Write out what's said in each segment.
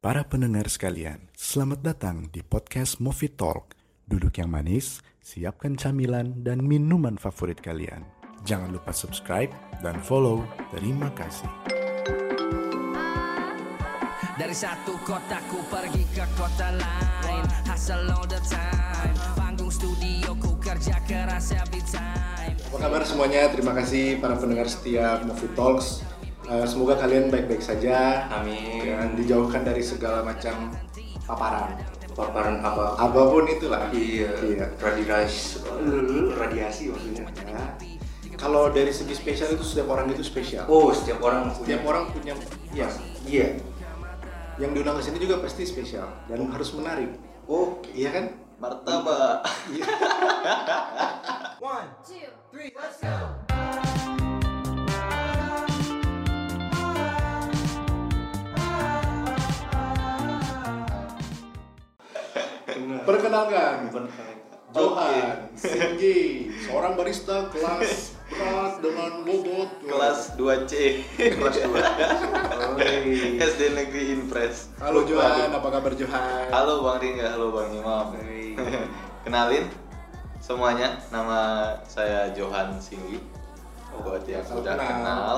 Para pendengar sekalian, selamat datang di podcast Movie Talk. Duduk yang manis, siapkan camilan dan minuman favorit kalian. Jangan lupa subscribe dan follow. Terima kasih. Dari satu kota ku pergi ke kota lain Hustle all the time Panggung studio ku kerja keras every time Apa kabar semuanya? Terima kasih para pendengar setia Movie Talks. Eh, semoga kalian baik-baik saja Amin. dan dijauhkan dari segala macam paparan. Paparan apa? Apa pun itulah. Iya. Iya. Radiasi, radiasi maksudnya. Ya. Kalau dari segi spesial itu setiap orang itu spesial. Oh, setiap orang punya. Setiap orang punya ya. Iya. Yang diundang ke sini juga pasti spesial dan harus menarik. Oh, Iya kan? martabak. Perkenalkan, Johan Singgi, seorang barista kelas berat dengan bobot. Kelas 2C kelas 2 SD Negeri Impres. Halo Johan, apa kabar Johan? halo Bang Ringga halo Bang Imam. Kenalin semuanya. Nama saya Johan Singgi. Buat yang salah udah kenal. kenal.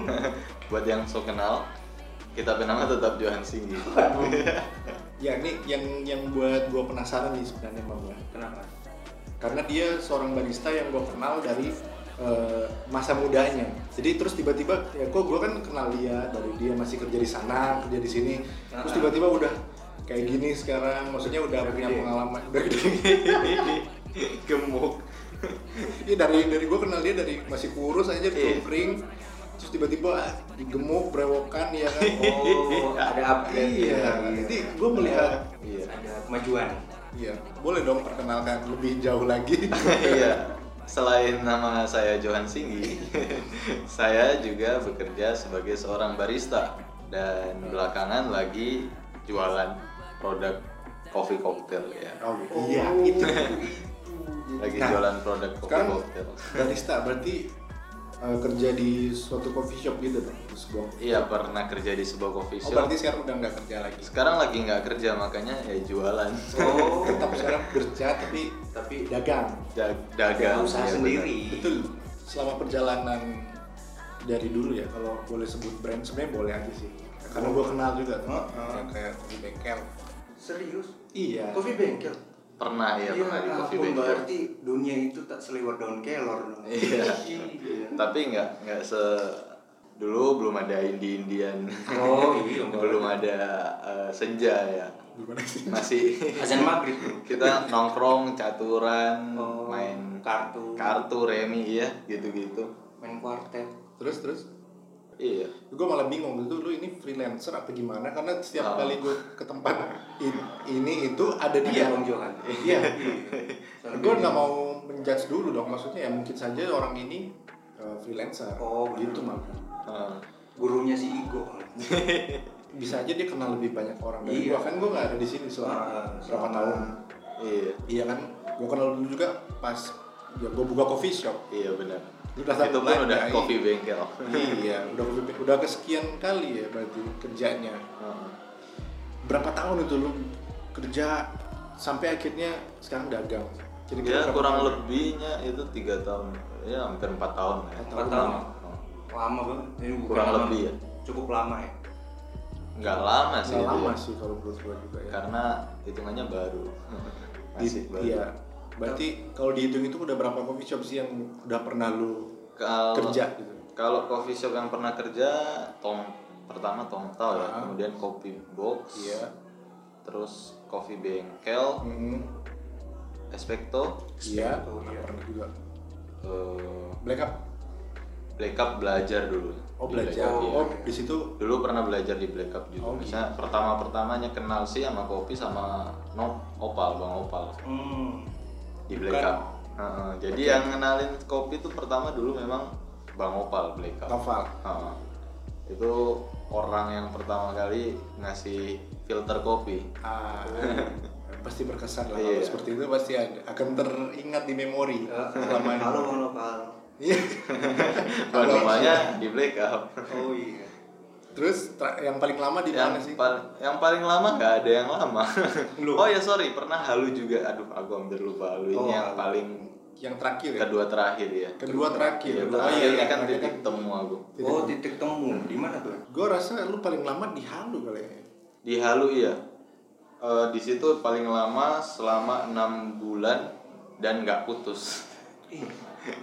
Buat yang so kenal kita bernama tetap Johan Singgi Ya ini yang yang buat gue penasaran nih sebenarnya Bang ya. Kenapa? Karena dia seorang barista yang gue kenal dari eh, masa mudanya. Jadi terus tiba-tiba ya kok gue kan kenal dia dari dia masih kerja di sana, kerja di sini. Terus tiba-tiba udah kayak gini sekarang, maksudnya udah punya pengalaman. Gede. gemuk Iya dari dari gue kenal dia dari masih kurus aja Iya. kering. Terus tiba-tiba ah, digemuk, brewokan ya kan. Oh, ada upgrade. Iya, jadi gue melihat iya Ada kemajuan. Iya, boleh dong perkenalkan lebih jauh lagi. iya selain nama saya Johan Singgi saya juga bekerja sebagai seorang barista dan belakangan lagi jualan produk coffee cocktail ya Oh, iya, itu. lagi Nah, jualan produk coffee cocktail barista berarti eh, kerja di suatu coffee shop gitu dong, di sebuah. iya pernah kerja di sebuah coffee Oh, shop berarti sekarang udah nggak kerja lagi. sekarang lagi nggak kerja makanya ya jualan Oh, Tetap sekarang kerja tapi tapi dagang. Da- dagang usaha iya, sendiri. Betul. Selama perjalanan dari dulu ya, kalau boleh sebut brand sebenarnya boleh aja sih. Karena gue kenal juga tuh, Heeh. yang kayak di bengkel. Serius? Iya. Coffee bengkel. Pernah ya Iya, pernah di coffee ampun, bengkel berarti dunia itu tak selewat daun kelor dong. Iya. Iya. tapi nggak nggak se dulu belum ada indie indian Oh, iya, belum ada eh, senja ya Gimana sih? masih Azan maghrib. kita nongkrong caturan Oh, main kartu. kartu remi ya gitu gitu Main kuartet. Terus terus iya. Gue malah bingung gitu lu ini freelancer apa gimana? Karena setiap Oh. kali gue ke tempat in- ini itu ada Iya, dia Bang Johan. iya Soalnya gue nggak mau menjudge dulu dong maksudnya ya mungkin saja orang ini uh, freelancer. Oh, gitu mah Eh, gurunya si Igo. bisa aja dia kenal lebih banyak orang dari Iya. gue kan gue nggak ada di sini Ah, selama berapa selama- tahun. Iya. Iya kan? Gue kenal dulu juga pas ya gue buka coffee shop. Iya benar Udah itu pun sampai udah banyak. coffee bengkel iya udah coffee- udah kesekian kali ya berarti kerjanya Heeh. berapa tahun itu lu kerja sampai akhirnya sekarang dagang jadi ya kurang tahun? lebihnya itu tiga tahun ya hampir empat tahun ya Empat tahun. Lama banget. Ini Kurang lama. lebih ya. Cukup lama ya. nggak lama sih Nggak itu lama ya. sih kalau menurut gua juga ya karena hitungannya baru Di- masih baru iya berarti kalau dihitung itu udah berapa coffee shop sih yang udah pernah lu kalau kerja gitu? kalau coffee shop yang pernah kerja tom pertama tomtau ya Ah. kemudian coffee box iya. terus coffee bengkel hmm, Especto iya. Iya. pernah. juga. Eh, black up? Black Up belajar dulu. Oh Di belajar. Up, iya. oh di situ? Dulu pernah belajar di Black Up juga. Oh, Misalnya pertama pertamanya kenal sih sama kopi sama no opal bang opal. Hmm. Di Bukan. Black Up Heeh, jadi yang kenalin kopi itu pertama dulu memang bang opal Black Up novel Heeh. itu orang yang pertama kali ngasih filter kopi ah, pasti berkesan lah Iya. kalau seperti itu pasti ada, akan teringat di memori selama ini Halo, halo, halo. Iya. Rumahnya di Black Up Oh iya. Terus yang paling lama di yang mana sih? paling yang paling lama nggak ada yang lama Lu? oh ya sorry pernah halu juga aduh aku hampir lupa halu ini Oh, yang halu. paling Yang terakhir ya? kedua terakhir ya Kedua terakhir. Iya, Oh, terakhir iya, ini iya, kan terakhir titik temu aku Oh, titik temu. Di mana tuh? Gue rasa lu paling lama di Halu kali ya. di halu iya Eh, di situ paling lama selama enam bulan dan nggak putus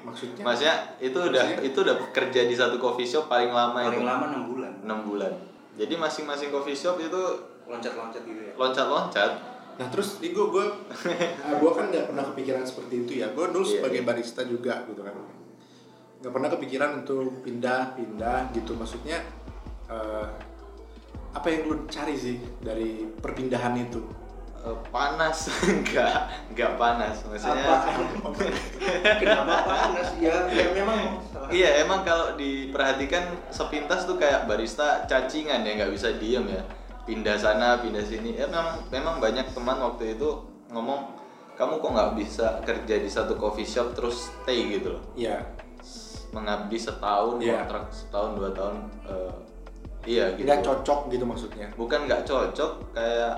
Maksudnya? maksudnya itu udah Maksudnya? itu udah kerja di satu coffee shop paling lama Paling itu lama 6 bulan. enam bulan jadi masing-masing coffee shop itu Loncat-loncat gitu ya. loncat-loncat Nah terus di gue gue gue kan nggak pernah kepikiran seperti itu ya. Gue dulu Iya, sebagai iya. barista juga gitu kan. Nggak pernah kepikiran untuk pindah-pindah gitu. Maksudnya eh, apa yang lu cari sih dari perpindahan itu? Eh, panas enggak enggak panas maksudnya Kenapa panas? Ya, ya memang Iya emang kalau diperhatikan sepintas tuh kayak barista cacingan ya nggak bisa diem ya pindah sana pindah sini ya memang memang banyak teman waktu itu ngomong kamu kok nggak bisa kerja di satu coffee shop terus stay gitu loh Iya. mengabdi setahun Iya. kontrak setahun dua tahun eh, iya gitu Nggak cocok gitu maksudnya. bukan nggak cocok kayak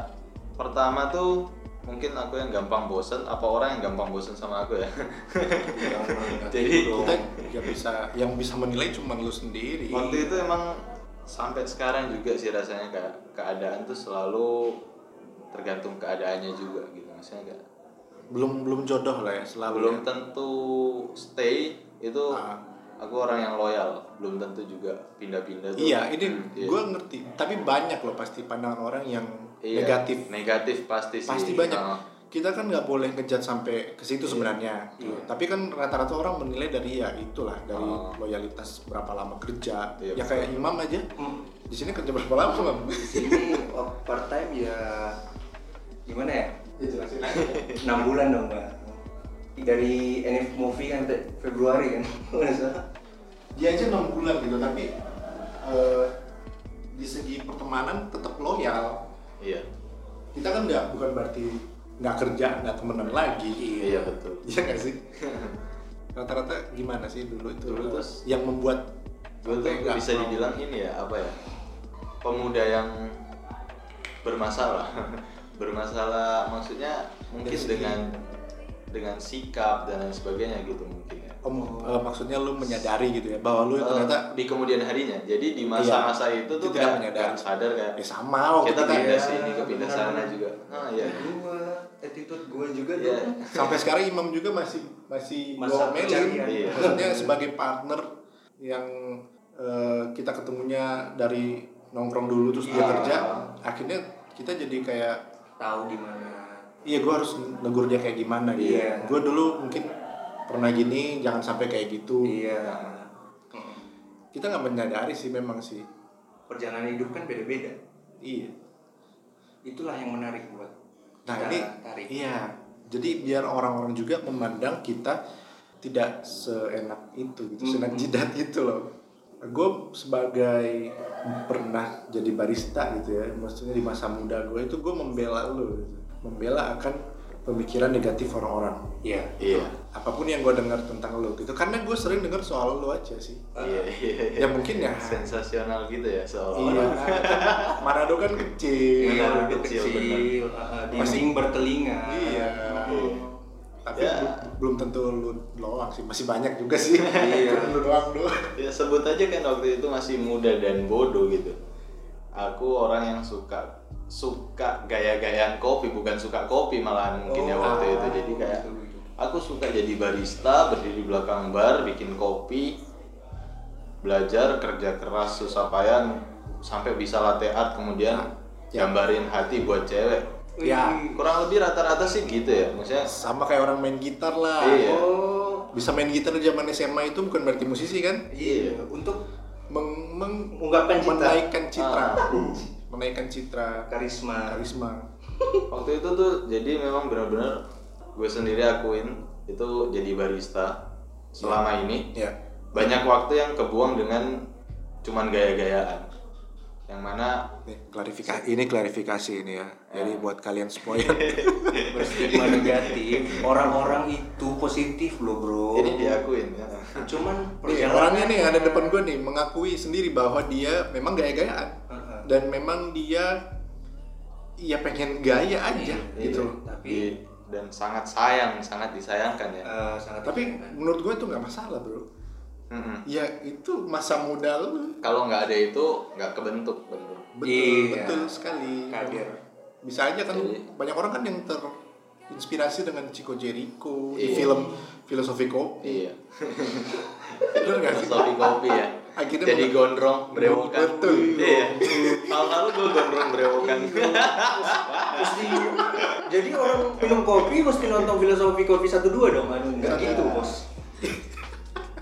pertama tuh mungkin aku yang gampang bosen apa orang yang gampang bosen sama aku ya Jadi- kita nggak bisa yang bisa menilai cuma lu sendiri. waktu itu emang sampai sekarang juga sih rasanya kayak keadaan tuh selalu tergantung keadaannya juga gitu maksudnya kayak belum belum jodoh lah ya selalu. belum ya. tentu stay itu Ah. aku orang yang loyal belum tentu juga pindah-pindah Iya, ini Hmm, iya. gue ngerti. Tapi banyak loh pasti pandangan orang yang Iya, negatif. negatif pasti sih Pasti banyak. Ah. Kita kan nggak boleh ngejat sampai ke situ sebenarnya. Iya. Tapi kan rata-rata orang menilai dari ya itulah dari Oh. loyalitas berapa lama kerja. Iya, ya betul. kayak imam aja. Hmm. Di sini kerja berapa lama Mam? ini oh, part time ya gimana ya? 6 bulan dong, Mbak. Dari NF Movie kan Februari kan. Dia aja enam bulan gitu, tapi eh, di segi pertemanan tetap loyal. Iya. Kita kan nggak bukan berarti nggak kerja, nggak temenan lagi. iya betul. Iya nggak sih? Rata-rata gimana sih dulu itu Dulu tuh- yang membuat gue tuh nggak bisa dibilang ini ya apa ya? Pemuda yang bermasalah. Bermasalah maksudnya mungkin dengan dengan sikap dan lain sebagainya gitu mungkin ya Om, eh, maksudnya lu menyadari gitu ya bahwa lu ternyata di kemudian harinya jadi di masa-masa Iya, itu tuh tidak kayak menyadari. sadar kayak ya sama waktu kita kita, pindah ya, sini ke pindah benar. sana juga ah iya Gua, attitude gua juga Iya. tuh. sampai sekarang Imam juga masih masih Masa pencarian. Iya. maksudnya sebagai partner yang eh, kita ketemunya dari nongkrong dulu terus dia Iya. kerja akhirnya kita jadi kayak Tahu gimana. iya gue harus negur dia kayak gimana gitu Iya. gue dulu mungkin pernah gini jangan sampai kayak gitu Iya. kita nggak menyadari sih memang sih Perjalanan hidup kan beda-beda. iya Itulah yang menarik buat Nah ini tarik. iya. Jadi biar orang-orang juga memandang kita tidak seenak itu gitu, Hmm. seenak jidat itu loh. Gue sebagai pernah jadi barista gitu ya, maksudnya di masa muda gue itu gue membela lu, gitu. membela akan pemikiran negatif orang-orang. Iya. iya Apa pun yang gue dengar tentang lu gitu, karena gue sering dengar soal lu aja sih. iya iya Ya mungkin ya. sensasional gitu ya Iya, seolah-olah kan Manado kan kecil. Iya, Benar, kecil, kecil, uh, Masih- bertelinga. Iya. Oh. Tapi Ya. belum, belum tentu lu doang sih, masih banyak juga sih. Iya. Lu doang doang. ya sebut aja kan waktu itu masih muda dan bodoh gitu aku orang yang suka suka gaya-gayaan kopi bukan suka kopi malahan mungkin ya Oh, waktu itu jadi kayak aku suka jadi barista berdiri di belakang bar bikin kopi belajar kerja keras susah payah sampai bisa latte art kemudian Ya. gambarin hati buat cewek Ya. kurang lebih rata-rata sih gitu ya maksudnya Sama kayak orang main gitar lah. Iya. Oh. Bisa main gitar zaman SMA itu bukan berarti musisi kan? Iya, untuk Meng, meng- Ungkapkan cita. menaikkan citra. Ah. Menaikkan citra karisma. karisma. waktu itu tuh jadi memang benar-benar gue sendiri akuin itu jadi barista selama ini Ya. banyak waktu yang kebuang dengan cuman gaya-gayaan yang di mana Nih, klarifikasi ini klarifikasi ini ya. Jadi buat kalian semua yang berstigma negatif orang-orang itu positif loh bro ini diakuin ya cuman nih, orangnya nih yang ada depan gue nih mengakui sendiri bahwa dia memang gaya-gayaan. Dan memang dia ya pengen gaya aja gitu loh. tapi Di- dan sangat sayang sangat disayangkan ya eh, sangat Tapi menurut gue itu nggak masalah bro. Mm-mm. Ya itu masa muda lu. kalau nggak ada itu nggak kebentuk bener Betul, Iya. betul sekali. Kader. Bisa aja kan Jadi- banyak orang kan yang terinspirasi dengan Chico Jericho di Iya. film Filosofi Kopi. iya Bener nggak sih? filosofi kopi ya Akhirnya jadi meng- gondrong berewokan Betul. iya. Tahun lalu gue gondrong berewokan mesti jadi orang minum kopi mesti nonton filosofi kopi satu dua dong anu. Enggak Satu. gitu bos.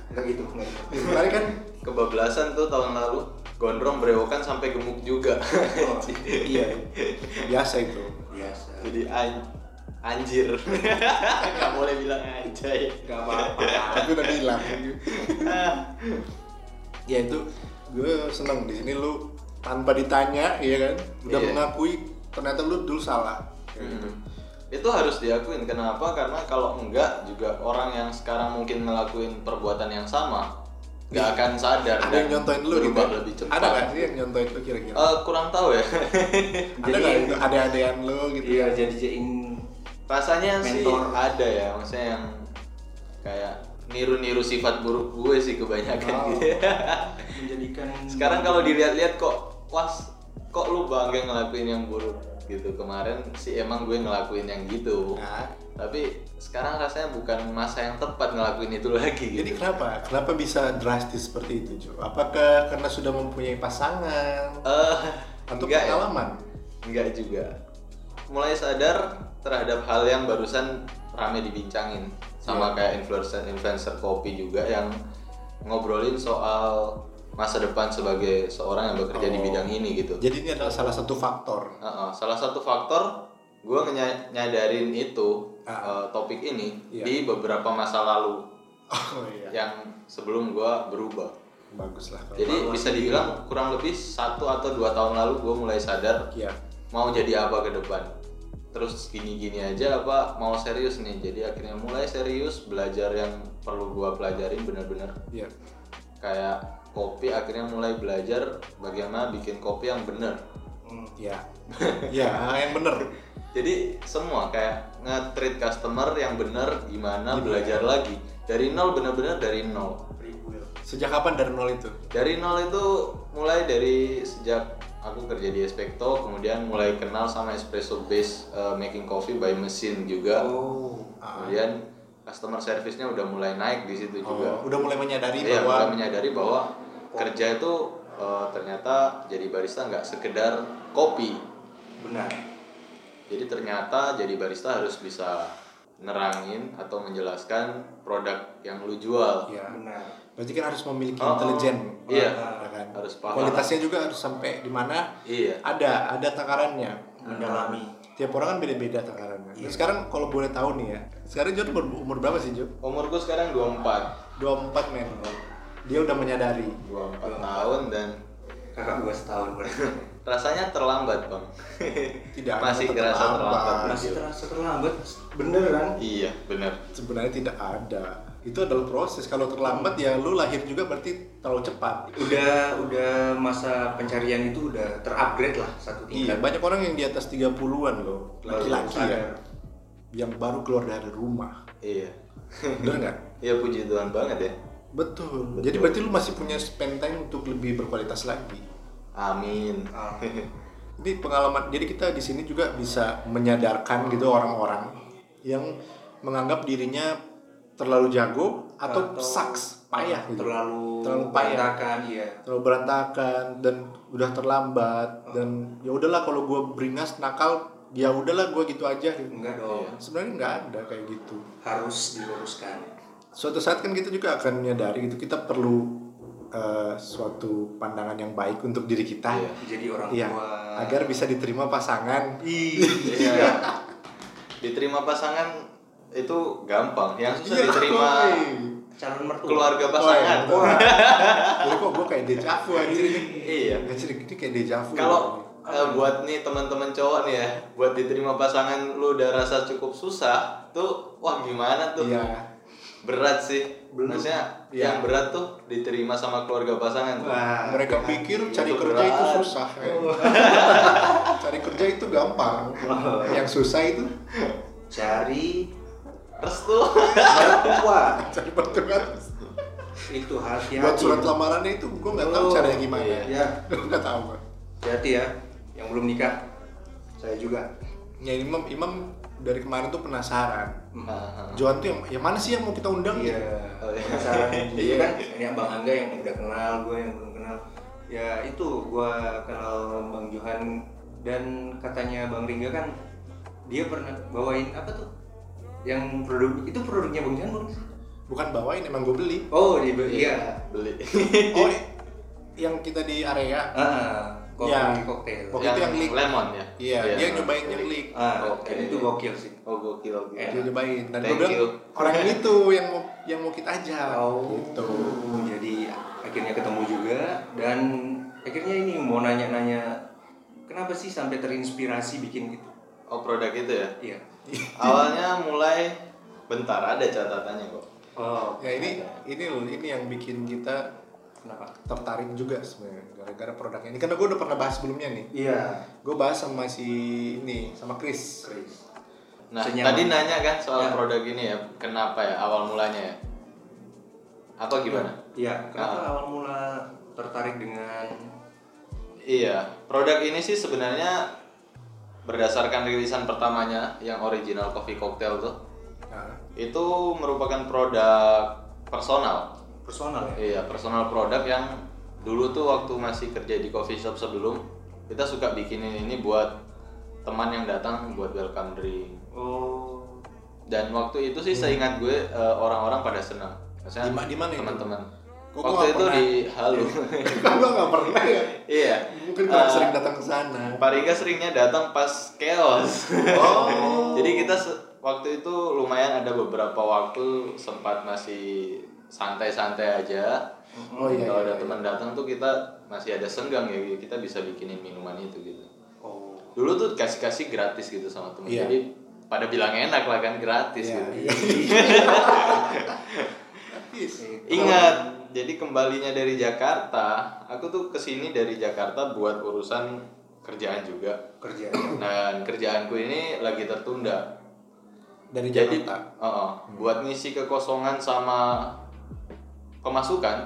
Enggak gitu. Kemarin kan kebablasan tuh tahun lalu gondrong berewokan sampai gemuk juga. Oh, iya. Biasa itu. biasa. Jadi an- anjir. Nggak boleh bilang anjay. Enggak apa-apa. Tapi udah bilang. Ya itu gue seneng di sini lu tanpa ditanya ya kan udah Iya. mengakui ternyata lu dulu salah. Kayak gitu. Hmm. itu harus diakuin kenapa karena kalau enggak juga orang yang sekarang mungkin ngelakuin perbuatan yang sama nggak akan sadar Ada dan yang nyontoin lu gitu? berubah lebih cepat Ada nggak sih yang nyontoin lu kira-kira? Eh, kurang tahu ya ada jadi- nggak itu ada-adaan lu gitu? iya jadi jadiin rasanya sih Mentor. ada ya maksudnya yang kayak niru-niru sifat buruk gue sih kebanyakan Oh. gitu menjadikan sekarang kalau dilihat-lihat kok was kok lu bangga ngelakuin yang buruk gitu kemarin sih emang gue ngelakuin yang gitu Nah, tapi sekarang rasanya bukan masa yang tepat ngelakuin itu lagi gitu jadi kenapa? Kenapa bisa drastis seperti itu, Jo? Apakah karena sudah mempunyai pasangan Eh, atau enggak ya. pengalaman? Enggak juga. Mulai sadar terhadap hal yang barusan rame dibincangin sama Iya. kayak influencer influencer kopi juga yang ngobrolin soal masa depan sebagai seorang yang bekerja di Oh. bidang ini gitu. Jadi ini adalah salah satu faktor. Heeh, salah satu faktor gue nyadarin itu Ah. eh, topik ini Iya. di beberapa masa lalu Oh iya. yang sebelum gue berubah. Bagus lah. Jadi bisa dibilang kurang lebih satu atau dua tahun lalu gue mulai sadar Iya. mau jadi apa ke depan terus gini-gini aja apa mau serius nih jadi akhirnya mulai serius belajar yang perlu gua pelajarin bener-bener Iya. kayak kopi akhirnya mulai belajar bagaimana bikin kopi yang bener Hmm. Iya. Iya, yang bener. jadi semua kayak nge-treat customer yang bener gimana Gimana? belajar lagi dari nol bener-bener dari nol. Sejak kapan dari nol itu? dari nol itu mulai dari sejak aku kerja di Especto kemudian mulai kenal sama espresso base uh, making coffee by mesin juga Oh. kemudian customer service-nya udah mulai naik di situ juga Oh, udah mulai menyadari Iya, bahwa mulai menyadari bahwa kerja itu uh, ternyata jadi barista nggak sekedar kopi Benar. jadi ternyata jadi barista harus bisa nerangin atau menjelaskan produk yang lu jual ya, Benar. berarti kan harus memiliki Oh, intelijen. iya. Harus paham. Kualitasnya juga harus sampai di mana iya ada ada takarannya. Mendalami. Tiap orang kan beda-beda takarannya. Iya. Nah, sekarang kalau boleh tahu nih ya, sekarang Jo umur, umur berapa sih Jo? umur gue sekarang 24 24 men. Dia udah menyadari. 24 tahun dan Kakak gua setahun. Rasanya terlambat bang Tidak masih tetap kerasa terlambat. terlambat Masih terasa terlambat. Bener kan? iya bener Sebenarnya tidak ada. Itu adalah proses. Kalau terlambat ya lu lahir juga berarti terlalu cepat. Udah udah masa pencarian itu udah terupgrade lah satu Iya, tingkat. banyak orang yang di atas 30-an loh, laki-laki ya, yang baru keluar dari rumah. iya Bener nggak? ya puji Tuhan banget ya Betul. Jadi berarti lu masih punya spend time untuk lebih berkualitas lagi. Amin Ah. Ini pengalaman. Jadi kita di sini juga bisa menyadarkan gitu orang-orang yang menganggap dirinya terlalu jago atau, Atau- sucks, payah gitu. terlalu Terlalu payah. berantakan, iya. terlalu berantakan dan udah terlambat dan ya udahlah kalau gue beringas nakal ya udahlah gue gitu aja gitu. Enggak dong. sebenarnya nggak ada kayak gitu Harus diluruskan. suatu saat kan kita juga akan menyadari gitu kita perlu eh, suatu pandangan yang baik untuk diri kita Iya. Jadi orang Iya, tua. agar bisa diterima pasangan Iya. diterima pasangan itu gampang yang susah Iya, diterima calon mertua. keluarga Oh, pasangan. iya. Wah. Jadi kok gue kayak dejavu anjir ini. Iya. Anjir ini kayak dejavu. Kalau eh, buat nih teman-teman cowok nih ya, buat diterima pasangan lu udah rasa cukup susah, tuh wah gimana tuh? Iya. Berat sih. Maksudnya Iya. yang berat tuh diterima sama keluarga pasangan. tuh. Wah, Mereka pikir cari Itu kerja itu berat. susah. ya. cari kerja itu gampang. Yang susah itu cari Restu. mertua cari pertemuan. itu hati-hati. Buat surat lamarannya itu gue nggak tahu Oh, caranya gimana. iya. Ya, Gue nggak tahu. Hati-hati ya. Yang belum nikah. Saya juga. Ya Imam Imam dari kemarin tuh penasaran. Nah, Johan tuh yang, yang mana sih yang mau kita undang? Iya, Oh, iya. penasaran juga Iya. kan. Ini Bang Angga yang udah kenal, gue yang belum kenal. Ya itu, gue kenal Bang Johan dan katanya Bang Ringga kan dia pernah bawain apa tuh? Yang produk itu produknya Bang Johan bukan sih? Bukan bawain, emang gue beli. Oh, di iya. beli. Oh, yang kita di area. Ah, kopi Iya. koktail. Waktu itu yang leak. lemon ya. Iya, dia nyobain yang leak. Ah, Oke. dan itu gokil sih. Oh gokil gokil. Dia nyobain. Dan gue bilang orang itu yang mau yang mau kita ajak. Gitu. Jadi akhirnya ketemu juga dan akhirnya ini mau nanya-nanya kenapa sih sampai terinspirasi bikin gitu? Oh produk itu ya. Iya. Awalnya mulai bentar ada catatannya kok. Oh, Ya ini ini loh, ini yang bikin kita kenapa? tertarik juga sebenarnya gara-gara produknya ini karena gue udah pernah bahas sebelumnya nih Iya. gue bahas sama si ini sama Chris Chris. Nah Senyaman. tadi nanya kan soal Ya. produk ini ya, kenapa ya awal mulanya ya? Apa gimana? Iya, kenapa Ah. awal mula tertarik dengan Iya, produk ini sih sebenarnya berdasarkan rilisan pertamanya yang original coffee cocktail tuh, nah, itu merupakan produk personal. Personal ya? Iya, personal produk yang dulu tuh waktu masih kerja di coffee shop sebelum kita suka bikinin ini buat teman yang datang buat welcome drink. Oh. Dan waktu itu sih seingat gue eh, orang-orang pada senang. Maksudnya Di ma- di mana itu? teman-teman. Kok gua waktu itu pernah? di Halu. gue nggak pernah ya iya. mungkin kalau Eh, sering datang ke sana Pak Riga seringnya datang pas chaos. oh Jadi kita se- waktu itu lumayan ada beberapa waktu sempat masih santai-santai aja. Oh, iya, Kalau iya, ada iya. teman datang tuh kita masih ada senggang ya kita bisa bikinin minuman itu gitu. Oh. Dulu tuh kasih-kasih gratis gitu sama temen. Iya. Jadi pada bilang enak lah kan gratis Iya, gitu. iya. Ingat, jadi kembalinya dari Jakarta, aku tuh ke sini dari Jakarta buat urusan kerjaan juga. kerja. Dan kerjaanku ini lagi tertunda. dari Jadi, Jakarta uh-uh, buat ngisi kekosongan sama pemasukan,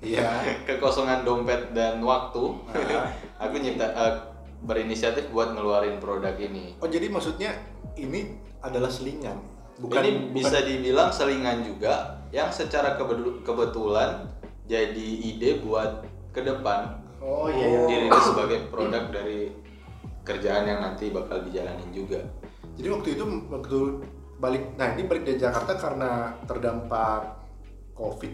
iya kekosongan dompet dan waktu, Ah. aku nyipta uh, berinisiatif buat ngeluarin produk ini. oh jadi maksudnya ini adalah selingan bukan ini bukan- bisa dibilang selingan juga, yang secara kebetulan jadi ide buat ke depan oh iya iya dirilis sebagai produk dari kerjaan yang nanti bakal dijalanin juga. Jadi waktu itu waktu balik, nah ini balik dari Jakarta karena terdampak COVID,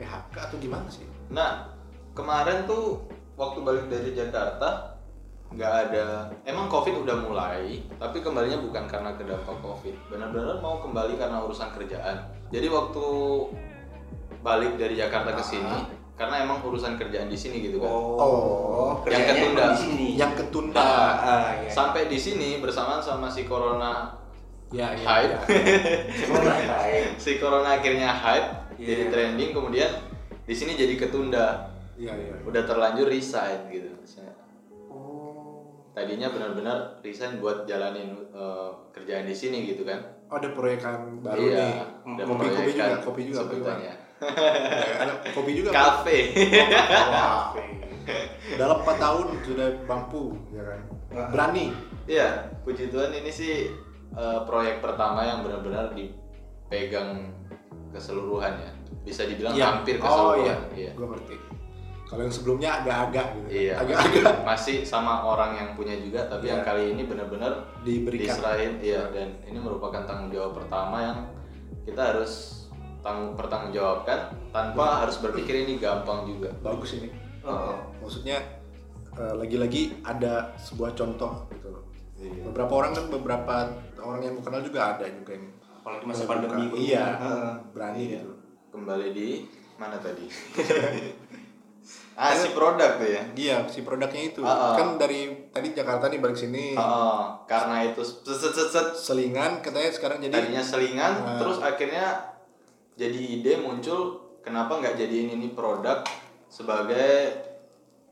PHK atau gimana sih? Nah, kemarin tuh waktu balik dari Jakarta nggak ada, emang COVID udah mulai, tapi kembalinya bukan karena terdampak COVID, benar-benar mau kembali karena urusan kerjaan. Jadi waktu balik dari Jakarta ke sini, karena emang urusan kerjaan di sini gitu kan. Oh, yang ketunda. emang di sini. Yang ketunda. Ah, ah, iya. Sampai di sini bersamaan sama si corona Ya, ya, hype, ya. Baik. si corona akhirnya hype, Iya. jadi trending, kemudian di sini jadi ketunda. Iya, iya. udah terlanjur resign gitu. Oh. tadinya benar-benar resign buat jalanin uh, kerjaan di sini gitu kan Oh, ada proyekan baru iya nih. ada Kopi, kopi juga, proyekan kopi juga, kopi juga. sebutannya Ya, ada kopi juga. kafe. Dalam 4 tahun sudah mampu, ya kan? Berani. iya puji Tuhan ini sih uh, proyek pertama yang benar-benar dipegang keseluruhan ya bisa dibilang Iya. hampir Oh keseluruhan iya, iya gue ngerti. Kalau yang sebelumnya agak-agak gitu. Iya, Agak-agak masih sama orang yang punya juga, tapi Iya. yang kali ini benar-benar diberikan. diserahin iya dan ini merupakan tanggung jawab pertama yang kita harus tanggung pertanggungjawabkan tanpa harus berpikir ini gampang juga Bagus ini. Oh. Maksudnya eh, lagi-lagi ada sebuah contoh gitu loh. Iya. Beberapa orang kan beberapa orang yang kenal juga ada juga yang Apalagi masa Buka. pandemi. Iya. Heeh. berani Iya. gitu. kembali di mana tadi? ah si produk tuh ya. Iya, si produknya itu. Ah, ah. Kan dari tadi Jakarta nih balik sini. Oh, karena itu set set set. Selingan katanya sekarang jadi tadinya selingan, Ah. terus akhirnya jadi ide muncul kenapa nggak jadiin ini produk sebagai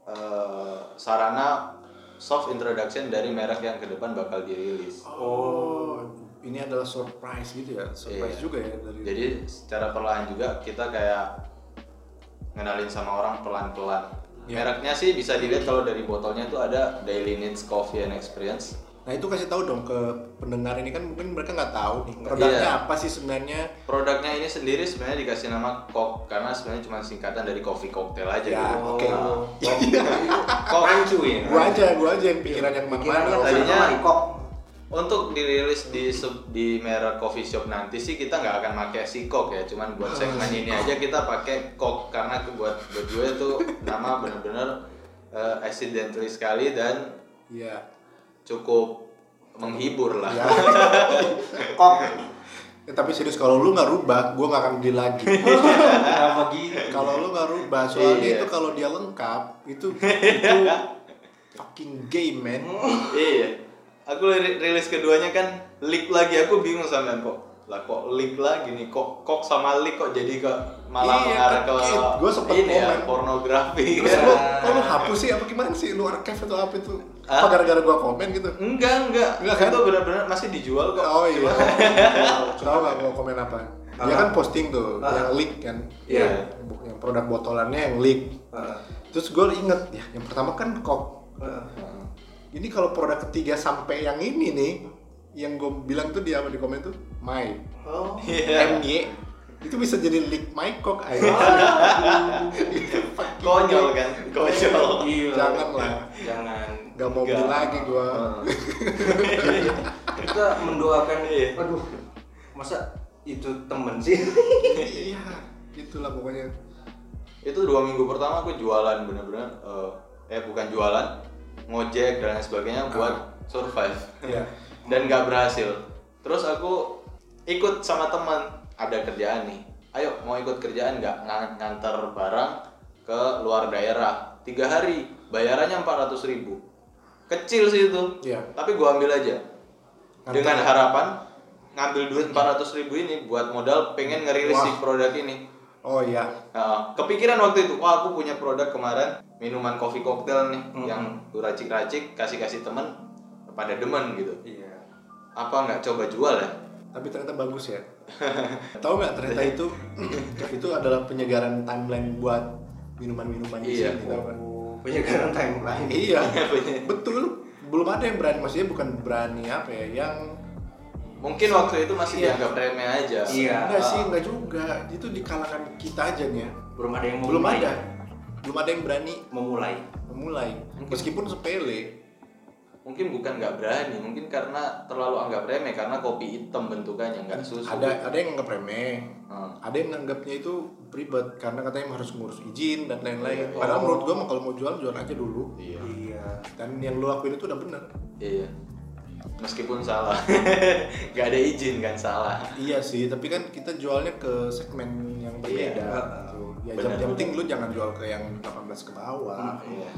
eh, sarana soft introduction dari merek yang ke depan bakal dirilis. Oh, ini adalah surprise gitu ya. Surprise Iya. juga ya dari Jadi secara perlahan juga kita kayak ngenalin sama orang pelan-pelan. Iya. Mereknya sih bisa dilihat kalau dari botolnya itu ada Daily Needs Coffee and Experience. Nah itu kasih tahu dong ke pendengar ini kan mungkin mereka nggak tahu nih produknya Iya. apa sih sebenarnya. Produknya ini sendiri sebenarnya dikasih nama Kok karena sebenarnya cuma singkatan dari coffee cocktail aja Ya, gitu. oke. Nah, Kok rancu ya? Gua aja, gua aja yang pikiran yang. Tadinya- tadinya kok. Untuk dirilis di sub- di merek coffee shop nanti sih kita nggak akan pakai si Kok ya, cuman buat segmen ini aja kita pakai Kok karena buat buat gue itu nama bener-bener eh, accidentally sekali dan Iya. cukup menghibur lah. Ya. Kok. Eh, tapi serius kalau lu nggak rubah, gua nggak akan beli lagi. Kenapa gitu? kalau lu nggak rubah, soalnya Iya. itu kalau dia lengkap itu itu fucking game man. iya. Aku ri- rilis keduanya kan leak lagi, aku bingung sama kok. Lah kok leak lagi nih, kok kok sama leak kok jadi ke malah Iya, mengarah ke gua sempet ini ya, komen. pornografi. Terus lu, kok lu hapus sih apa gimana sih? Lu archive atau apa itu? Hah? Apa gara-gara gua komen gitu? Enggak, enggak. Enggak kan? Itu benar-benar masih dijual kok. Oh iya. Tahu nggak gua komen apa? Dia kan posting tuh, Ah. yang leak kan. Iya. Yang produk botolannya yang leak. Heeh. Terus gue inget ya, yang pertama kan kok. Ini kalau produk ketiga sampai yang ini nih, yang gue bilang tuh di apa di komen tuh, my Oh. Iya. MY itu bisa jadi leak my cock ayo. Konyol kan, konyol. Gila. Jangan lah. Jangan. Gak mau beli lagi gua. Kita mendoakan Iya. Aduh. Masa itu temen sih? Iya, itulah pokoknya. Itu dua minggu pertama aku jualan bener-bener. eh, eh bukan jualan, ngojek dan lain sebagainya buat survive. Iya. dan nggak berhasil. Terus aku ikut sama teman, ada kerjaan nih. Ayo mau ikut kerjaan nggak Ng- ngantar barang ke luar daerah tiga hari bayarannya 400.000 ribu kecil sih itu Iya. tapi gua ambil aja Ngantar. dengan harapan ngambil duit 400.000 ribu ini buat modal pengen ngerilis Wah. si produk ini Oh iya. Nah, kepikiran waktu itu, wah aku punya produk kemarin minuman kopi koktail nih Hmm. yang lu racik-racik kasih kasih temen pada demen gitu. Iya. Apa nggak coba jual ya? Tapi ternyata bagus ya. Tahu nggak ternyata itu itu adalah penyegaran timeline buat minuman-minuman di Iya. sini, kan? Oh, penyegaran timeline. Iya, betul. Belum ada yang berani, maksudnya bukan berani apa ya, yang Mungkin waktu itu masih Iya. dianggap remeh aja. Iya. enggak sih, enggak juga. Itu di kalangan kita aja nih ya. Belum ada yang mau Belum mulai. ada. Belum ada yang berani Memulai. memulai. Meskipun sepele. Mungkin bukan nggak berani, mungkin karena terlalu anggap remeh karena kopi hitam bentukannya nggak susu. Ada ada yang nganggap remeh. Hmm. Ada yang nganggapnya itu ribet karena katanya harus ngurus izin dan lain-lain. Iya. Padahal Oh. menurut gua mah kalau mau jual jual aja dulu. Iya. Iya. Dan yang lu lakuin itu udah bener. Iya. Meskipun salah, nggak ada izin kan salah. Iya sih, tapi kan kita jualnya ke segmen yang berbeda. Iya. gitu. Ya Benar. yang penting lu jangan jual ke yang 18 ke bawah. Iya.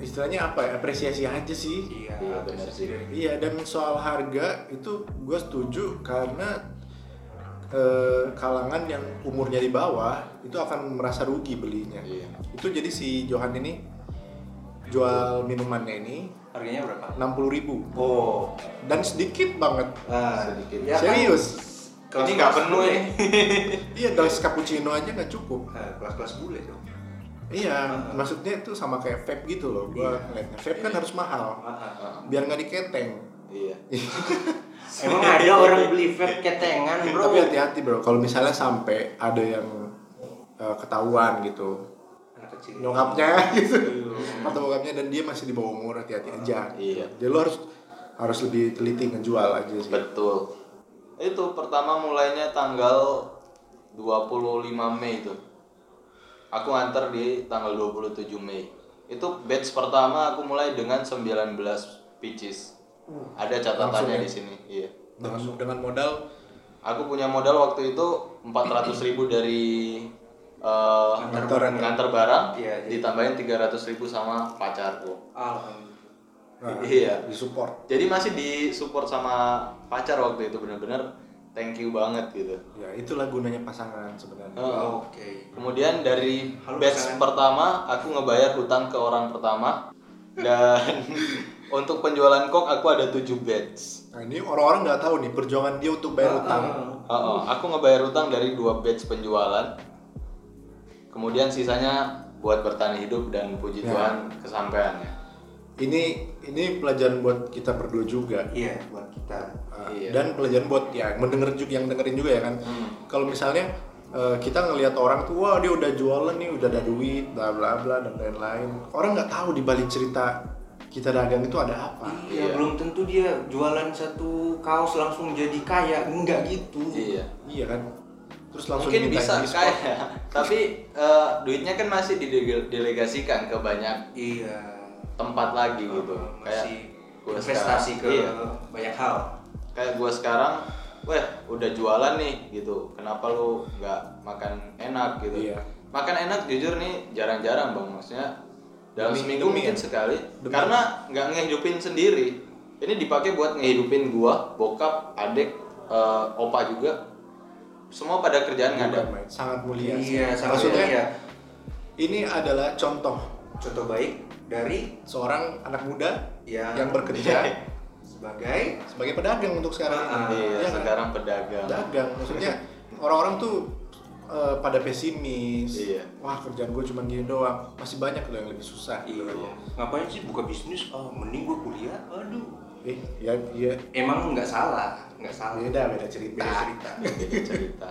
Istilahnya apa ya? Apresiasi aja sih. Iya. Iya, benar sih. Iya, dan soal harga itu gue setuju karena eh, kalangan yang umurnya di bawah itu akan merasa rugi belinya. Iya. Itu jadi si Johan ini jual minumannya ini Harganya berapa? 60.000 ribu Oh. dan sedikit banget. Nah, Sedikit. ya kan? Serius. Kelas- Ini nggak penuh ya. Iya, dari cappuccino aja nggak cukup. Nah, kelas-kelas bule tuh. Iya, maksudnya itu sama kayak vape gitu loh. Gua Iya. ngeliatnya vape kan harus mahal, Ah, ah, ah. biar nggak diketeng. Iya. Emang ada orang beli vape ketengan, bro? Tapi hati-hati bro, kalau misalnya sampai ada yang eh, ketahuan gitu, Kecil. nyokapnya gitu, atau bokapnya dan dia masih di bawah umur, hati-hati aja. Iya. Jadi lo harus harus lebih teliti ngejual aja sih. Betul. Itu pertama mulainya tanggal 25 Mei itu. Aku nganter di tanggal 27 Mei. Itu batch pertama aku mulai dengan 19 pitches. Ada Langsung catatannya ya? di sini. Iya. Dengan dengan modal aku punya modal waktu itu 400 ribu dari eh, Ngantar barang. Iya, jadi- ditambahin 300 ribu sama pacarku. Alhamdulillah. Nah, Iya. disupport Jadi masih disupport sama pacar waktu itu bener-bener thank you banget gitu. ya itulah gunanya pasangan sebenarnya Oh. Oke. Kemudian dari Halo, batch pasangan. pertama aku ngebayar hutang ke orang pertama dan untuk penjualan kok aku ada 7 batch. nah ini orang-orang nggak tahu nih perjuangan dia untuk bayar utang Oh, oh, aku ngebayar hutang dari dua batch penjualan. Kemudian sisanya buat bertahan hidup dan puji Ya. Tuhan kesampaiannya. ini ini pelajaran buat kita berdua juga Iya, buat kita. Uh, Iya. dan pelajaran buat ya mendengar juga yang dengerin juga ya kan Hmm. kalau misalnya uh, kita ngelihat orang tuh wah dia udah jualan nih udah ada duit bla bla bla dan lain-lain orang nggak tahu di balik cerita kita dagang itu ada apa Iya, Iya. belum tentu dia jualan satu kaos langsung jadi kaya, enggak gitu. Iya. iya kan terus langsung Mungkin bisa diskon. kaya, tapi eh, duitnya kan masih didelegasikan ke banyak Iya. tempat lagi gitu. Uh, Kayak masih gua investasi sekarang, ke iya. banyak hal. kayak gua sekarang, weh udah jualan nih gitu. Kenapa lu nggak makan enak gitu? Iya. Makan enak jujur nih jarang-jarang bang, maksudnya dalam Demi- seminggu demi mungkin ya? sekali. Demi- Karena nggak ngehidupin sendiri. Ini dipakai buat ngehidupin gua, bokap, adik, eh, opa juga. Semua pada kerjaan nggak ada. Main, sangat mulia sih. Iya, sama maksudnya ya. ini adalah contoh Contoh baik dari seorang anak muda yang, yang bekerja sebagai sebagai pedagang untuk sekarang Ah, ini. Iya, Iya kan? sekarang pedagang. dagang maksudnya orang-orang tuh eh, pada pesimis Iya. wah kerjaan gue cuma gini doang masih banyak loh yang lebih susah Iya. kan. Ngapain sih buka bisnis? Oh, mending gua kuliah. Aduh. Eh ya iya Emang nggak salah, nggak salah. beda beda cerita Beda cerita. Beda cerita.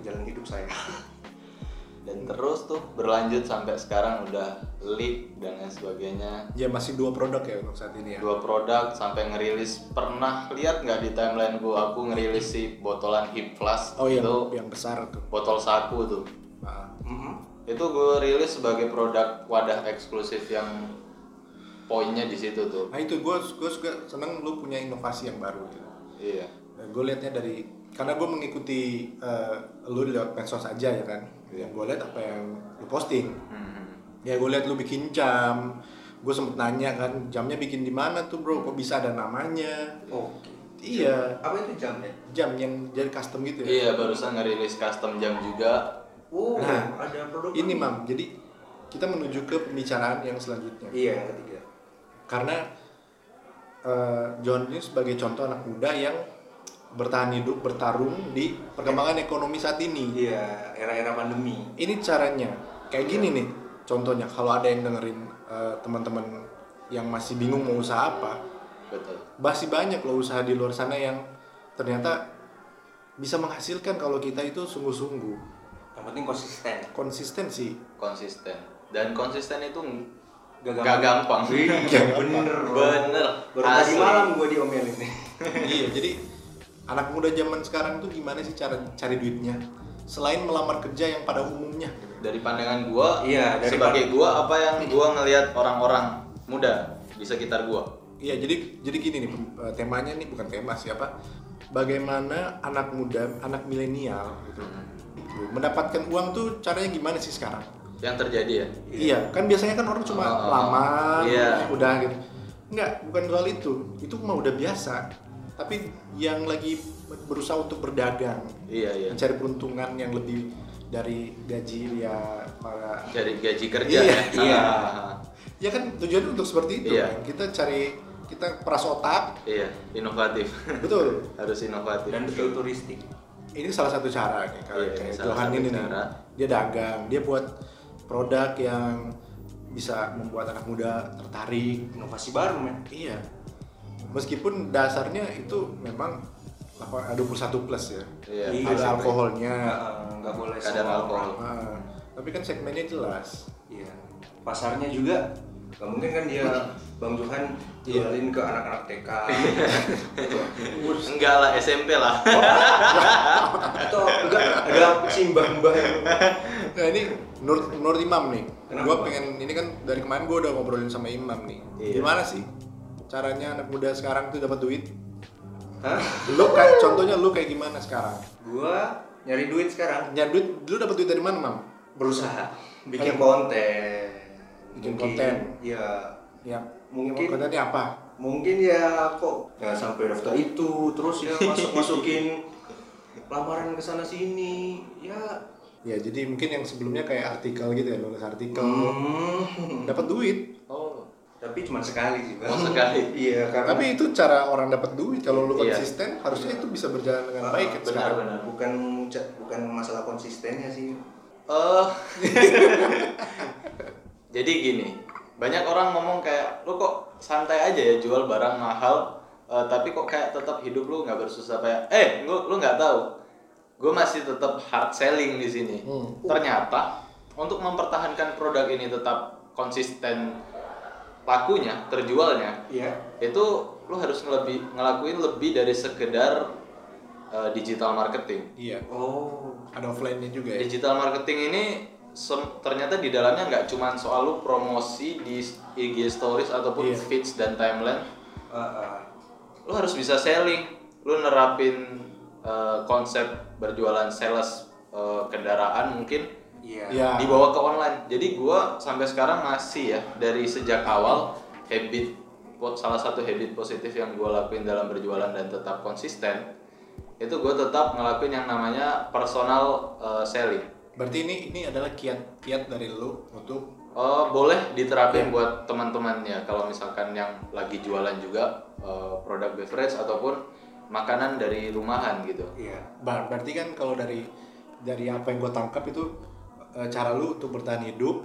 Jalan hidup saya. Dan terus tuh berlanjut sampai sekarang udah lead dan lain sebagainya. ya masih dua produk ya untuk saat ini ya Dua produk sampai ngerilis pernah lihat nggak di timeline gua aku ngerilis si botolan hip flask oh yang itu yang besar tuh botol saku tuh. Ah, Mhm. Itu gue rilis sebagai produk wadah eksklusif yang poinnya di situ tuh. nah itu gue gue suka seneng lu punya inovasi yang baru gitu Iya. gue liatnya dari karena gue mengikuti eh, lu lewat medsos aja ya kan yang gue lihat apa yang lu posting Hmm. ya gue lihat lu bikin jam gue sempet nanya kan jamnya bikin di mana tuh bro kok bisa ada namanya Oke. iya Apa itu jamnya? jam yang jadi custom gitu ya Iya, barusan ngerilis custom jam juga. Oh, Nah, ada produk ini mam jadi kita menuju ke pembicaraan yang selanjutnya Iya. Karena eh, John ini sebagai contoh anak muda yang bertahan hidup bertarung di perkembangan ekonomi saat ini Iya, era-era pandemi. ini caranya kayak gini nih contohnya kalau ada yang dengerin eh, teman-teman yang masih bingung mau usaha apa Betul. masih banyak loh usaha di luar sana yang ternyata bisa menghasilkan kalau kita itu sungguh-sungguh Yang penting konsisten. konsistensi Konsisten. Dan konsisten itu Gak Gak gampang. Iya, bener. bro. bener. Baru tadi malam gue diomelin nih. iya jadi anak muda zaman sekarang tuh gimana sih cara cari duitnya selain melamar kerja yang pada umumnya. Dari pandangan gua, Iya, dari sebagai gua apa yang gua ngelihat orang-orang muda di sekitar gua. Iya, jadi jadi gini nih eh, temanya nih bukan tema siapa. Bagaimana anak muda, anak milenial gitu, mendapatkan uang tuh caranya gimana sih sekarang? Yang terjadi ya. Iya, kan biasanya kan orang cuma Oh, lamar, iya. udah gitu. Enggak, bukan soal itu. Itu mah udah biasa. Tapi yang lagi berusaha untuk berdagang, Iya, iya. mencari peruntungan yang lebih dari gaji ya para Dari gaji kerja Iya, ya. iya. Ah, ya kan tujuannya untuk seperti itu Iya. kan. Kita cari kita peras otak, Iya, inovatif. betul. Harus inovatif. Dan futuristik. ini salah satu cara kalau Iya, kayak salah Johan satu ini nih cara. dia dagang dia buat produk yang bisa membuat anak muda tertarik Inovasi baru, men. iya meskipun dasarnya itu memang apa 21 plus ya Iya. Iya, ada sampai- alkoholnya Nggak boleh Kadar alkohol. orang. Ah, tapi kan segmennya jelas Iya. Pasarnya juga nggak mungkin kan dia Bang Johan Iya. jualin ke anak-anak TK. Enggak lah, SMP lah. Atau enggak ada si mbah-mbah yang nah ini menurut menurut Imam nih gue Bang? pengen ini kan dari kemarin gue udah ngobrolin sama Imam nih Iya. gimana sih caranya anak muda sekarang tuh dapat duit Hah? Lu kayak contohnya lu kayak gimana sekarang? Gua nyari duit sekarang. Nyari duit, lu dapat duit dari mana, Mam? Berusaha bikin Ayo. konten. Bikin Mungkin, konten. Ya, Ya. Mungkin- kontennya apa? mungkin ya kok nggak sampai daftar itu terus ya masuk masukin lamaran ke sana sini ya Ya, jadi mungkin yang sebelumnya kayak artikel gitu ya, nulis artikel. hmm. Dapat duit. Oh, tapi cuma sekali sih bang Oh, sekali. iya karena Tapi itu cara orang dapat duit. Kalau lu Iya. konsisten, harusnya itu bisa berjalan dengan Ah, baik kan sekarang. benar-benar. bukan ca- bukan masalah konsistennya sih Eh, jadi gini, banyak orang ngomong kayak lu kok santai aja ya jual barang mahal, eh, tapi kok kayak tetap hidup lu nggak bersusah kayak, eh lu lu nggak tahu, gue masih tetap hard selling di sini. Hmm. Ternyata untuk mempertahankan produk ini tetap konsisten lakunya, terjualnya, iya itu lu harus lebih ngelakuin lebih dari sekedar eh, digital marketing. Iya. oh Ada offline-nya juga ya. Digital marketing ini sem- ternyata di dalamnya nggak cuma soal lu promosi di IG stories ataupun Iya. feeds dan timeline, ah, ah. lu harus bisa selling, lu nerapin eh, konsep berjualan sales eh, kendaraan mungkin iya Iya. dibawa ke online. Jadi gua sampai sekarang masih ya dari sejak awal habit salah satu habit positif yang gua lakuin dalam berjualan dan tetap konsisten itu gue tetap ngelakuin yang namanya personal uh, selling. Berarti ini ini adalah kiat-kiat dari lu untuk Oh, boleh diterapin buat teman-teman ya kalau misalkan yang lagi jualan juga uh, produk beverage ataupun makanan dari rumahan gitu. iya Bar- berarti kan kalau dari dari apa yang gue tangkap itu eh, cara lu untuk bertahan hidup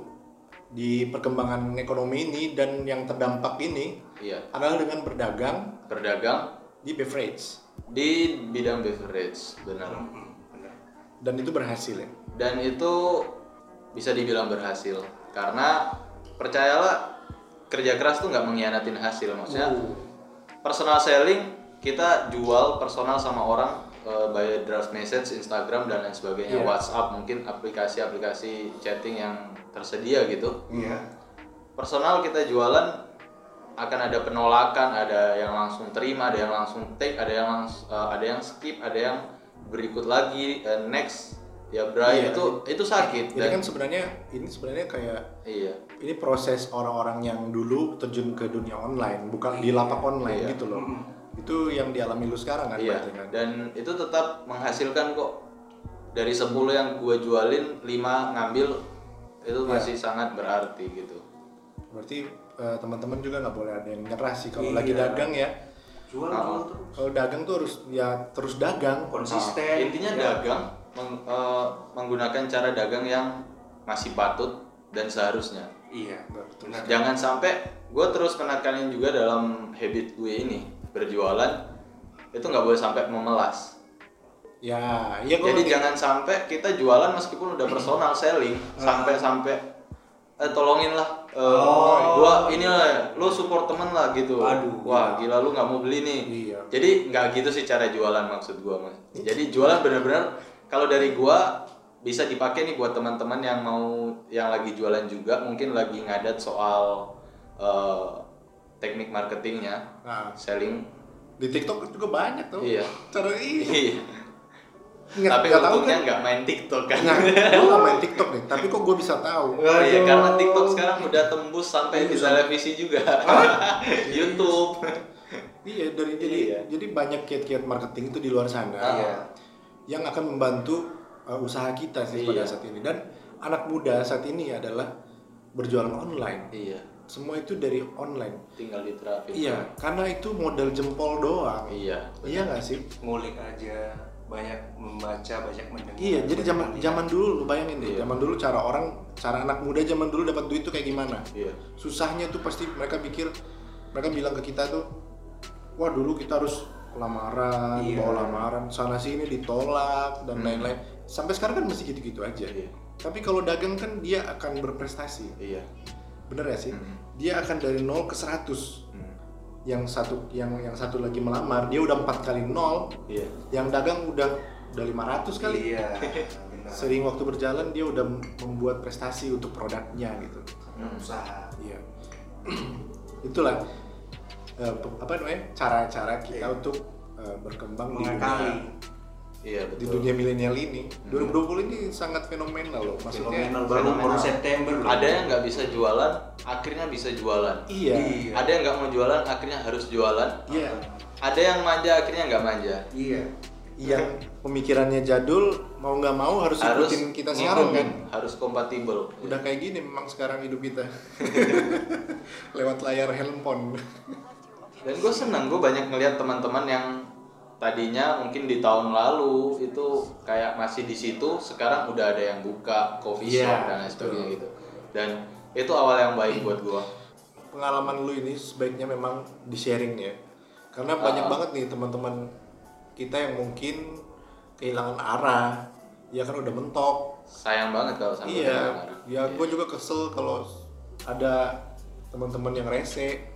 di perkembangan ekonomi ini dan yang terdampak ini Iya, adalah dengan berdagang berdagang di beverage di bidang beverage, benar. Hmm, benar. dan itu berhasil ya. dan itu bisa dibilang berhasil karena percayalah kerja keras tuh nggak mengkhianatin hasil maksudnya personal selling kita jual personal sama orang eh, by draft message Instagram dan lain sebagainya Iya. WhatsApp mungkin aplikasi-aplikasi chatting yang tersedia gitu iya personal kita jualan akan ada penolakan ada yang langsung terima ada yang langsung take ada yang langs- eh, ada yang skip ada yang berikut lagi eh, next ya Bray Iya. itu itu sakit Ini dan kan sebenarnya ini sebenarnya kayak iya ini proses orang-orang yang dulu terjun ke dunia online, bukan di lapak online Iya. gitu loh. Itu yang dialami lu sekarang kan iya berarti kan? dan itu tetap menghasilkan kok dari 10 yang gua jualin 5 ngambil itu Iya. masih sangat berarti gitu Berarti eh, teman-teman juga nggak boleh ada yang nyerah sih kalau Iya. lagi dagang ya. jual Ah. jual terus Kalau dagang tuh harus ya terus dagang. konsisten Nah, intinya Ya. dagang meng- eh, menggunakan cara dagang yang masih patut dan seharusnya iya Betul. jangan sampai gue terus penekanin juga dalam habit gue ini berjualan itu nggak boleh sampai memelas. Ya, iya gua jadi ngerti. jangan sampai kita jualan meskipun udah personal selling sampai sampai eh tolongin lah eh, Oh. gua ini lah lo support temen lah gitu. Aduh, wah gila lu nggak mau beli nih. Iya. jadi nggak gitu sih cara jualan maksud gua mas. Jadi jualan bener-bener kalau dari gua bisa dipakai nih buat teman-teman yang mau yang lagi jualan juga mungkin lagi ngadat soal eh, teknik marketingnya Nah, selling di TikTok juga banyak tuh. Iya. Cara ini. Iya. Nggak, tapi tahu untungnya kan? nggak main TikTok kan Nah, gue nggak main TikTok nih, tapi kok gue bisa tahu? Iya, Aduh. karena TikTok sekarang udah tembus sampai di televisi juga. YouTube. Iya, dari jadi Iya. jadi banyak kiat-kiat marketing itu di luar sana Iya. yang akan membantu uh, usaha kita sih pada Iya. saat ini. Dan anak muda saat ini adalah berjualan online. Iya, Semua itu dari online. tinggal diterapin. Iya, karena itu modal jempol doang. Iya. Iya nggak sih? ngulik aja banyak membaca banyak mendengar Iya, jadi zaman zaman dulu lu bayangin deh, Iya. zaman dulu cara orang, cara anak muda zaman dulu dapat duit tuh kayak gimana? Iya. Susahnya tuh pasti mereka pikir, mereka bilang ke kita tuh, wah dulu kita harus lamaran, Iya. bawa lamaran, sana sini ditolak dan lain-lain. Sampai sekarang kan masih gitu-gitu aja. Iya. Tapi kalau dagang kan dia akan berprestasi, Iya. Bener ya sih? Hmm. Dia akan dari 0 ke 100 Hmm. yang satu yang yang satu lagi melamar dia udah empat kali nol Iya. yang dagang udah udah 500 kali iya benar sering waktu berjalan dia udah membuat prestasi untuk produknya gitu Hmm, usaha iya itulah pe- apa namanya cara-cara kita Iya. untuk eh, berkembang di mengakali dunia, Iya di betul. dunia milenial ini. 2020 ini sangat fenomenal loh. Maksudnya fenomenal baru baru. September loh Ada yang nggak bisa jualan, akhirnya bisa jualan. iya. Iya. Ada yang nggak mau jualan, akhirnya harus jualan. Iya. Ada yang manja, akhirnya nggak manja. iya Yang pemikirannya jadul mau nggak mau harus, Harus ikutin kita sekarang kan. Harus kompatibel. Udah kayak gini memang sekarang hidup kita. Lewat layar handphone. Dan gue seneng, gue banyak ngeliat teman-teman yang tadinya mungkin di tahun lalu itu kayak masih di situ, sekarang udah ada yang buka coffee Iya, shop dan lain sebagainya gitu. Dan itu awal yang baik buat gue. Pengalaman lu ini sebaiknya memang di-sharing ya. Karena banyak Ah. banget nih teman-teman kita yang mungkin kehilangan arah. Ya kan udah mentok. Sayang banget kalau sampai iya. Ya gue juga kesel kalau ada teman-teman yang rese.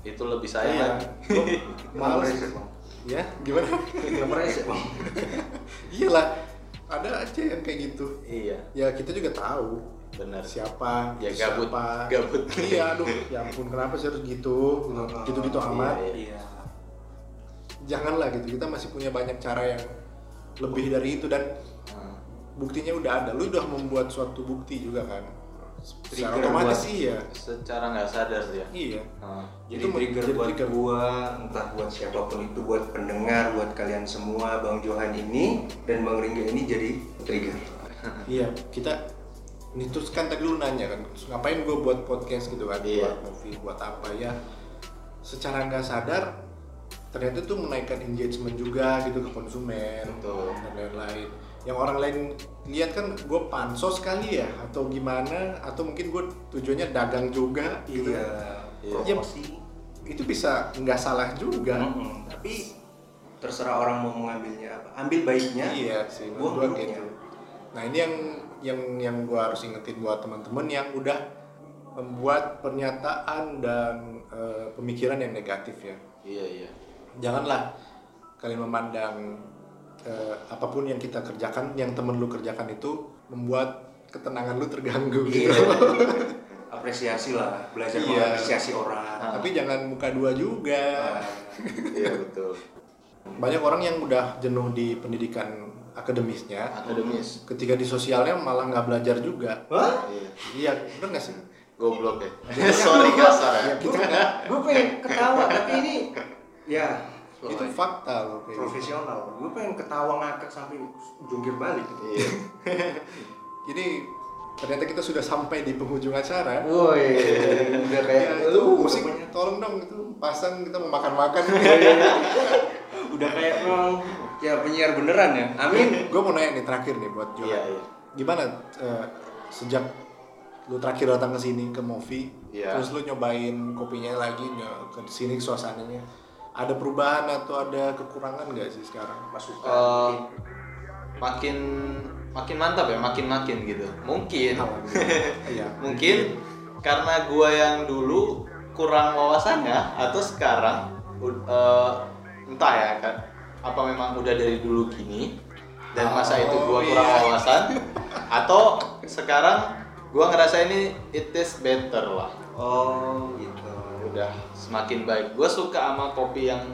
itu lebih sayang Iya. Ya, gimana? Kenapa rese bang? Iyalah, ada aja yang kayak gitu. Iya, Ya kita juga tahu benar. siapa, Ya, siapa. gabut. Gabut. Iya, aduh, ya ampun kenapa sih harus gitu? Gitu-gitu amat. Iya, iya Janganlah gitu. Kita masih punya banyak cara yang lebih dari itu dan Hmm. buktinya udah ada. Lu udah membuat suatu bukti juga kan. Secara otomatis buat- iya. Secara nggak sadar dia. Iya. Hmm. jadi Itu trigger buat trigger. gua entah buat siapa pun itu buat pendengar buat kalian semua bang Johan ini dan bang Ringga ini jadi trigger Iya, kita ini terus kan tadi lu nanya kan, ngapain gue buat podcast gitu kan, Iya. buat movie, buat apa ya? Secara nggak sadar, ternyata tuh menaikkan engagement juga gitu ke konsumen Betul. dan lain-lain. Yang orang lain lihat kan gue pansos kali ya, atau gimana, atau mungkin gue tujuannya dagang juga gitu. iya Iya. promosi Itu bisa nggak salah juga. Mm-mm. tapi terserah orang mau mengambilnya apa ambil baiknya Iya sih, buruknya. gitu. Nah ini yang yang yang gua harus ingetin buat teman-teman yang udah membuat pernyataan dan eh, pemikiran yang negatif ya. Iya iya. Janganlah kalian memandang eh, apa pun yang kita kerjakan, yang temen lu kerjakan itu membuat ketenangan lu terganggu Iya. gitu. apresiasi lah belajar Iya. mengapresiasi orang Tapi jangan muka dua juga. Iya betul. Banyak orang yang udah jenuh di pendidikan akademisnya, Akademis. ketika di sosialnya malah nggak belajar juga. Hah? Iya. Iya, bener nggak sih? Goblok ya. Sorry kasar ya. Kita nggak gue pengen ketawa tapi ini ya itu fakta loh kayak gitu. profesional gue pengen ketawa ngakak sampai jungkir balik gitu Iya. Jadi ternyata kita sudah sampai di penghujung acara. woi udah kayak Ya, itu lu musik punya- tolong dong itu pasang kita mau makan-makan. udah kayak memang ya penyiar beneran ya amin gue mau nanya nih terakhir nih buat Johan. Iya, iya. Gimana eh, sejak lu terakhir datang ke sini ke Movi, Iya. terus lu nyobain kopinya lagi ke sini suasananya, ada perubahan atau ada kekurangan nggak sih sekarang? masukan Eh, makin makin mantap ya, makin makin gitu. Mungkin. Iya. Mungkin karena gua yang dulu kurang wawasannya atau sekarang eh, entah ya kan apa memang udah dari dulu gini dan masa itu gua Oh, kurang iya. wawasan atau sekarang gua ngerasa ini it is better lah oh gitu udah semakin baik gue suka sama kopi yang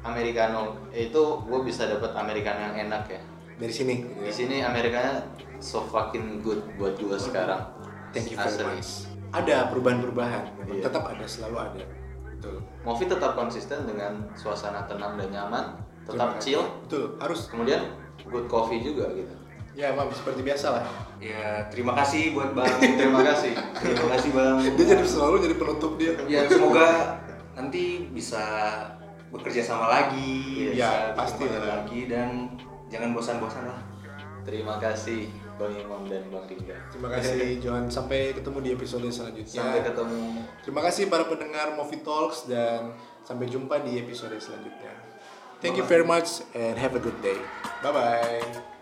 americano itu gue bisa dapat americano yang enak ya Dari sini. di sini amerikanya so fucking good buat gue sekarang Thank you very Asli. much. Ada perubahan-perubahan, Iya. tetap ada, selalu ada. Betul. Movi tetap konsisten dengan suasana tenang dan nyaman tetap kasih. chill Betul, harus. kemudian good coffee juga gitu Ya, Mam, seperti biasa lah. ya terima kasih buat bang terima kasih terima kasih bang Dia jadi selalu jadi penutup dia. ya semoga nanti bisa bekerja sama lagi Iya, bisa pasti lah. lagi dan jangan bosan-bosan lah terima kasih bang Imam dan bang Ringga Terima kasih Johan. Sampai ketemu di episode selanjutnya. sampai ketemu Terima kasih para pendengar Movie Talks dan sampai jumpa di episode selanjutnya. Thank you very much and have a good day. Bye bye.